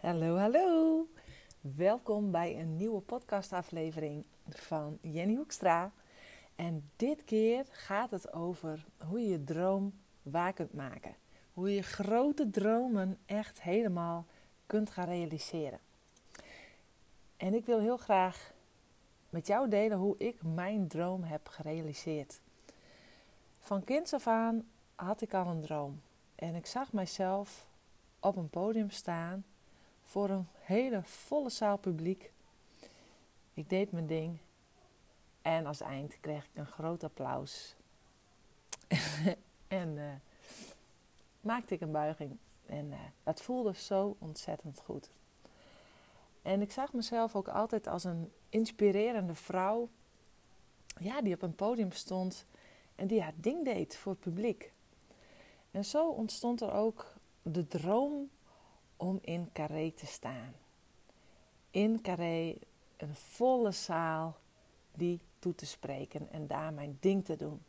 Hallo, hallo. Welkom bij een nieuwe podcastaflevering van Jenny Hoekstra. En dit keer gaat het over hoe je je droom waar kunt maken. Hoe je grote dromen echt helemaal kunt gaan realiseren. En ik wil heel graag met jou delen hoe ik mijn droom heb gerealiseerd. Van kinds af aan had ik al een droom. En ik zag mijzelf op een podium staan voor een hele volle zaal publiek. Ik deed mijn ding en als eind kreeg ik een groot applaus. en uh, maakte ik een buiging en uh, dat voelde zo ontzettend goed. En ik zag mezelf ook altijd als een inspirerende vrouw, ja, die op een podium stond en die haar ding deed voor het publiek. En zo ontstond er ook de droom om in Carré te staan. In Carré een volle zaal die toe te spreken en daar mijn ding te doen.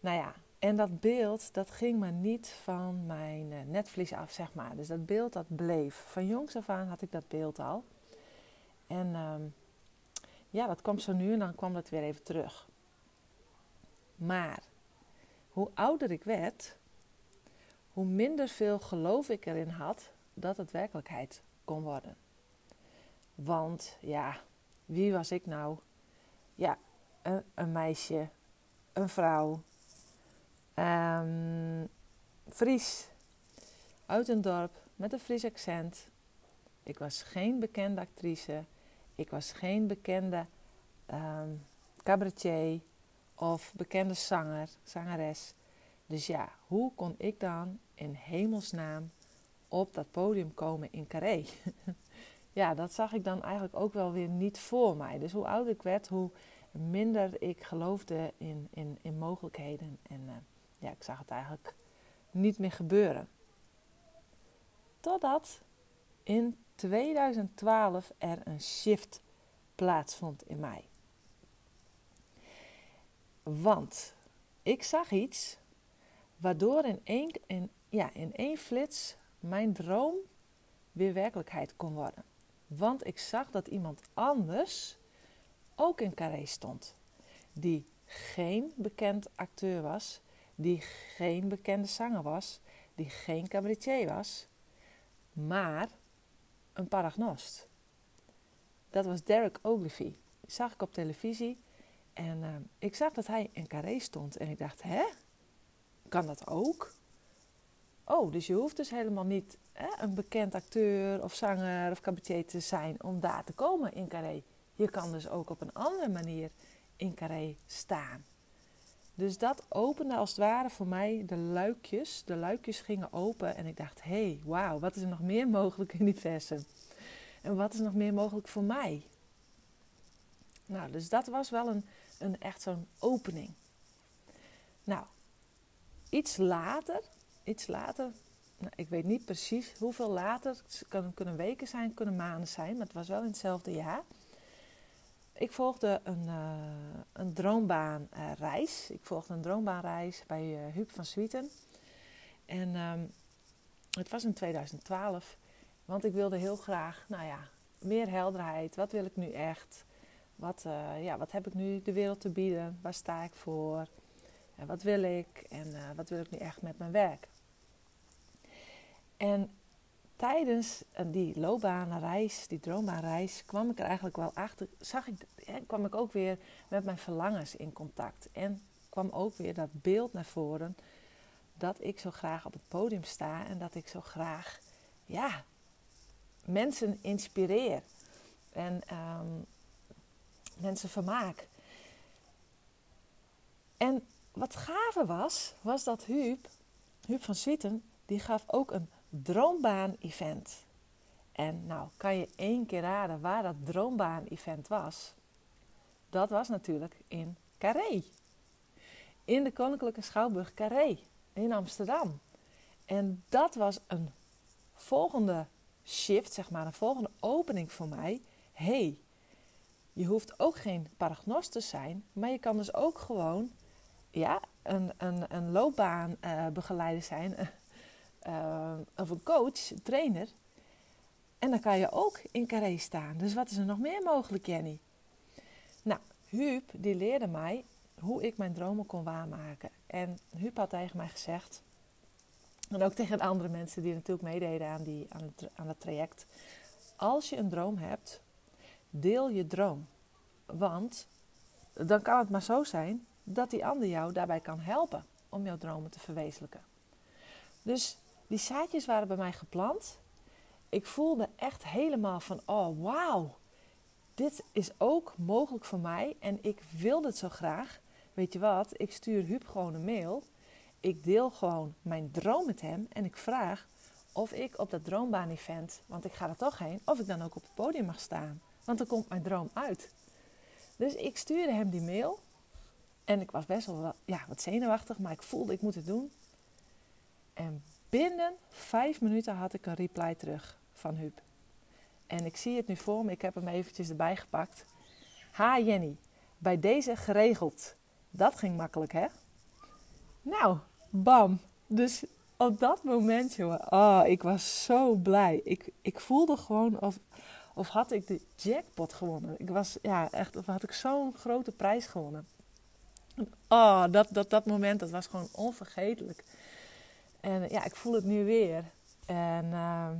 Nou ja, en dat beeld dat ging maar niet van mijn eh, netvlies af, zeg maar. Dus dat beeld dat bleef. Van jongs af aan had ik dat beeld al. En ehm, ja, dat kwam zo nu en dan kwam dat weer even terug. Maar hoe ouder ik werd, hoe minder veel geloof ik erin had dat het werkelijkheid kon worden. Want ja, wie was ik nou? Ja, een, een meisje, een vrouw, um, Fries, uit een dorp met een Fries accent. Ik was geen bekende actrice, ik was geen bekende um, cabaretier of bekende zanger, zangeres. Dus ja, hoe kon ik dan in hemelsnaam op dat podium komen in Carré? ja, dat zag ik dan eigenlijk ook wel weer niet voor mij. Dus hoe ouder ik werd, hoe minder ik geloofde in, in, in mogelijkheden. En uh, ja, ik zag het eigenlijk niet meer gebeuren. Totdat in 2012 er een shift plaatsvond in mij. Want ik zag iets waardoor in één, in, ja, in één flits mijn droom weer werkelijkheid kon worden. Want ik zag dat iemand anders ook in Carré stond. Die geen bekend acteur was, die geen bekende zanger was, die geen cabaretier was, maar een paragnost. Dat was Derek Ogilvie. Die zag ik op televisie en uh, ik zag dat hij in Carré stond en ik dacht, hè? Kan dat ook? Oh, dus je hoeft dus helemaal niet hè, een bekend acteur of zanger of cabaretier te zijn om daar te komen in Carré. Je kan dus ook op een andere manier in Carré staan. Dus dat opende als het ware voor mij de luikjes. De luikjes gingen open en ik dacht, hé, hey, wauw, wat is er nog meer mogelijk in het universum? En wat is nog meer mogelijk voor mij? Nou, dus dat was wel een, een echt zo'n opening. Nou, iets later, iets later, nou, ik weet niet precies hoeveel later, het kunnen, kunnen weken zijn, kunnen maanden zijn, maar het was wel in hetzelfde jaar ik volgde een, uh, een droombaanreis. ik volgde een droombaanreis bij uh, Huub van Swieten. En um, het was in 2012. Want ik wilde heel graag, nou ja, meer helderheid. Wat wil ik nu echt? Wat, ja, wat heb ik nu de wereld te bieden? Waar sta ik voor? Wat wil ik? En wat wil ik nu echt met mijn werk? En tijdens eh, die loopbaanreis, die droombaanreis, kwam ik er eigenlijk wel achter. Zag ik, kwam ik ook weer met mijn verlangens in contact. En kwam ook weer dat beeld naar voren dat ik zo graag op het podium sta en dat ik zo graag, ja, mensen inspireer en um, mensen vermaak. En wat gave was, was dat Huub, Huub van Zwieten, die gaf ook een droombaan-event. En nou, kan je één keer raden waar dat droombaan-event was? Dat was natuurlijk in Carré. In de Koninklijke Schouwburg Carré in Amsterdam. En dat was een volgende shift, zeg maar, een volgende opening voor mij. hey, je hoeft ook geen paragnost te zijn, maar je kan dus ook gewoon ja, een, een, een loopbaanbegeleider uh, zijn, uh, of een coach, een trainer, En dan kan je ook in carré staan. Dus wat is er nog meer mogelijk, Jenny? Nou, Huub die leerde mij hoe ik mijn dromen kon waarmaken. En Huub had tegen mij gezegd, en ook tegen andere mensen die natuurlijk meededen aan, die, aan, het, aan het traject. Als je een droom hebt, deel je droom. Want dan kan het maar zo zijn dat die ander jou daarbij kan helpen om jouw dromen te verwezenlijken. Dus die zaadjes waren bij mij geplant. Ik voelde echt helemaal van, oh wauw, dit is ook mogelijk voor mij en ik wilde het zo graag. Weet je wat, ik stuur Huub gewoon een mail. Ik deel gewoon mijn droom met hem en ik vraag of ik op dat droombaan-event, want ik ga er toch heen, of ik dan ook op het podium mag staan. Want dan komt mijn droom uit. Dus ik stuurde hem die mail. En ik was best wel ja, wat zenuwachtig, maar ik voelde ik moet het doen. En binnen vijf minuten had ik een reply terug van Huub. En ik zie het nu voor me, ik heb hem eventjes erbij gepakt. Ha Jenny, bij deze geregeld. Dat ging makkelijk hè? Nou, bam. Dus op dat moment, jongen, oh, ik was zo blij. Ik, ik voelde gewoon of, of had ik de jackpot gewonnen. Ik was, ja, echt, of had ik zo'n grote prijs gewonnen. Oh, dat, dat, dat moment, dat was gewoon onvergetelijk. En ja, ik voel het nu weer. En uh,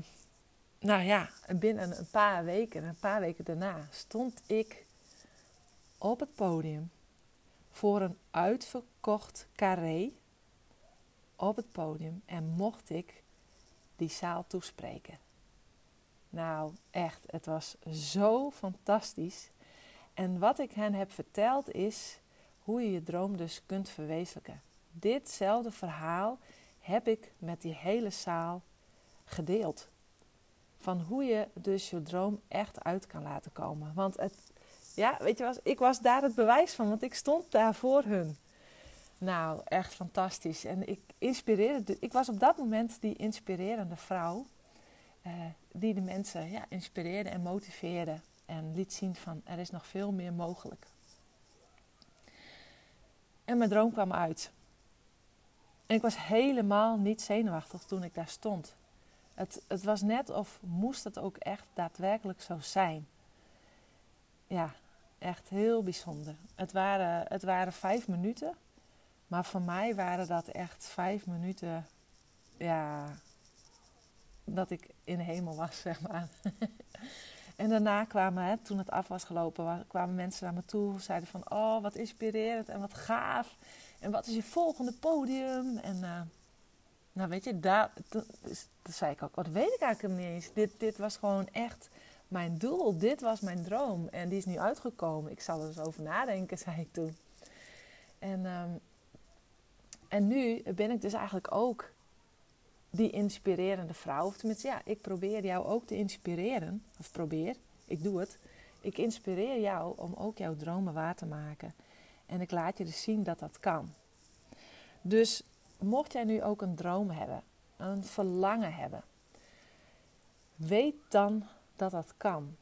nou ja, binnen een paar weken, een paar weken daarna, stond ik op het podium voor een uitverkocht carré op het podium en mocht ik die zaal toespreken. Nou, echt, het was zo fantastisch. En wat ik hen heb verteld is hoe je je droom dus kunt verwezenlijken. Ditzelfde verhaal heb ik met die hele zaal gedeeld. Van hoe je dus je droom echt uit kan laten komen. Want het, ja, weet je wat, ik was daar het bewijs van, want ik stond daar voor hun. Nou, echt fantastisch. En ik inspireerde, ik was op dat moment die inspirerende vrouw. Uh, die de mensen ja, inspireerde en motiveerde. En liet zien van er is nog veel meer mogelijk. En mijn droom kwam uit. En ik was helemaal niet zenuwachtig toen ik daar stond. Het, het was net of moest het ook echt daadwerkelijk zo zijn. Ja, echt heel bijzonder. Het waren, het waren vijf minuten. Maar voor mij waren dat echt vijf minuten. Ja, dat ik in de hemel was, zeg maar. En daarna kwamen, hè, toen het af was gelopen, kwamen mensen naar me toe. Zeiden van, oh, wat inspirerend en wat gaaf. En wat is je volgende podium? En uh, nou weet je, daar, toen, dus, zei ik ook, wat weet ik eigenlijk niet eens. Dit, dit was gewoon echt mijn doel. Dit was mijn droom. En die is nu uitgekomen. Ik zal er eens over nadenken, zei ik toen. En, um, en nu ben ik dus eigenlijk ook die inspirerende vrouw. Of tenminste, ja, ik probeer jou ook te inspireren. Of probeer, ik doe het. Ik inspireer jou om ook jouw dromen waar te maken. En ik laat je dus zien dat dat kan. Dus mocht jij nu ook een droom hebben, een verlangen hebben, weet dan dat dat kan.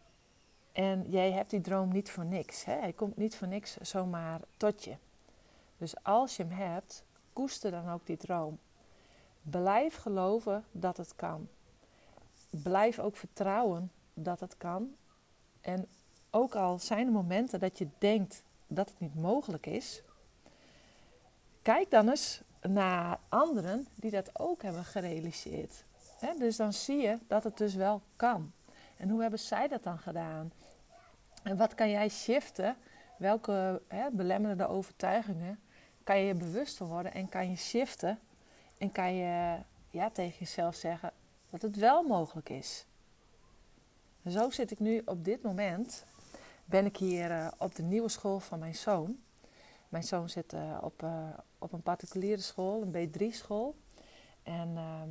En jij hebt die droom niet voor niks. Hè? Hij komt niet voor niks zomaar tot je. Dus als je hem hebt, koester dan ook die droom. Blijf geloven dat het kan. Blijf ook vertrouwen dat het kan. En ook al zijn er momenten dat je denkt dat het niet mogelijk is, kijk dan eens naar anderen die dat ook hebben gerealiseerd. dus dan zie je dat het dus wel kan. En hoe hebben zij dat dan gedaan? En wat kan jij shiften? Welke belemmerende overtuigingen kan je je bewust van worden en kan je shiften en kan je ja, tegen jezelf zeggen dat het wel mogelijk is. Zo zit ik nu op dit moment. Ben ik hier uh, op de nieuwe school van mijn zoon. Mijn zoon zit uh, op, uh, op een particuliere school, een B3-school. En ehm,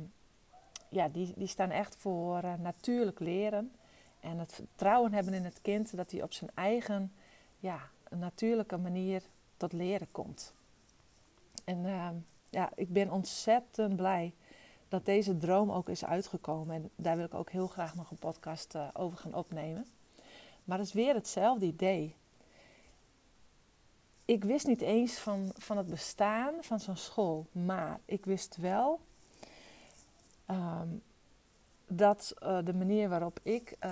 ja, die, die staan echt voor natuurlijk leren. En het vertrouwen hebben in het kind dat hij op zijn eigen ja, natuurlijke manier tot leren komt. En ehm, ja, ik ben ontzettend blij dat deze droom ook is uitgekomen. En daar wil ik ook heel graag nog een podcast uh, over gaan opnemen. Maar het is weer hetzelfde idee. Ik wist niet eens van, van het bestaan van zo'n school. Maar ik wist wel um, dat uh, de manier waarop ik uh,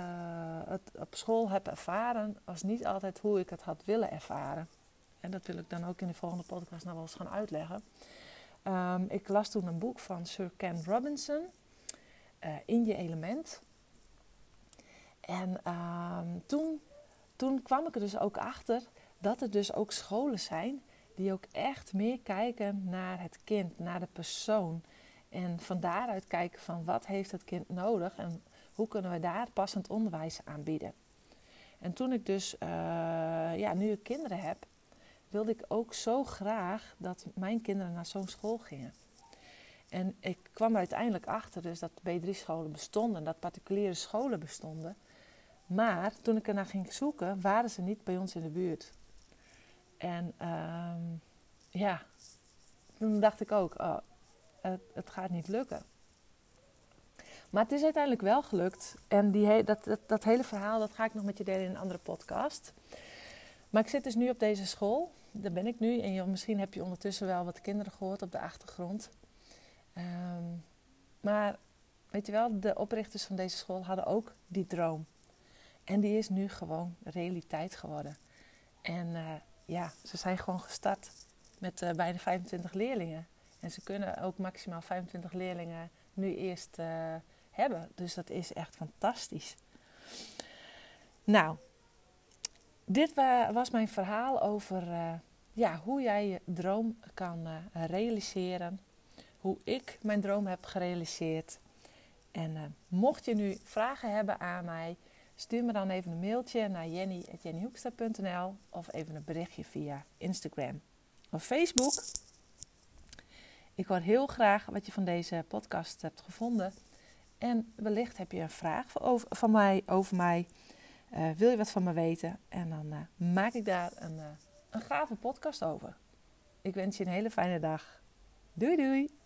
het op school heb ervaren, was niet altijd hoe ik het had willen ervaren. En dat wil ik dan ook in de volgende podcast nog wel eens gaan uitleggen. Um, ik las toen een boek van Sir Ken Robinson, uh, In je element. En um, toen, toen kwam ik er dus ook achter dat er dus ook scholen zijn die ook echt meer kijken naar het kind, naar de persoon. En van daaruit kijken van wat heeft het kind nodig en hoe kunnen we daar passend onderwijs aanbieden. En toen ik dus, uh, ja, nu ik kinderen heb, wilde ik ook zo graag dat mijn kinderen naar zo'n school gingen. En ik kwam er uiteindelijk achter dus dat B3-scholen bestonden, dat particuliere scholen bestonden. Maar toen ik ernaar ging zoeken, waren ze niet bij ons in de buurt. En uh, ja, toen dacht ik ook, oh, het, het, gaat niet lukken. Maar het is uiteindelijk wel gelukt. En die dat, dat, dat hele verhaal dat ga ik nog met je delen in een andere podcast. Maar ik zit dus nu op deze school. Daar ben ik nu. En misschien heb je ondertussen wel wat kinderen gehoord op de achtergrond. Um, maar weet je wel, de oprichters van deze school hadden ook die droom. En die is nu gewoon realiteit geworden. En uh, ja, ze zijn gewoon gestart met uh, bijna 25 leerlingen. En ze kunnen ook maximaal 25 leerlingen nu eerst uh, hebben. Dus dat is echt fantastisch. Nou, dit was mijn verhaal over uh, ja, hoe jij je droom kan realiseren. Hoe ik mijn droom heb gerealiseerd. En mocht je nu vragen hebben aan mij, Stuur me dan even een mailtje naar jenny.jennyhoekstra.nl of even een berichtje via Instagram of Facebook. Ik hoor heel graag wat je van deze podcast hebt gevonden. En wellicht heb je een vraag van mij over mij. Uh, wil je wat van me weten? En dan uh, maak ik daar een, uh, een gave podcast over. Ik wens je een hele fijne dag. Doei doei!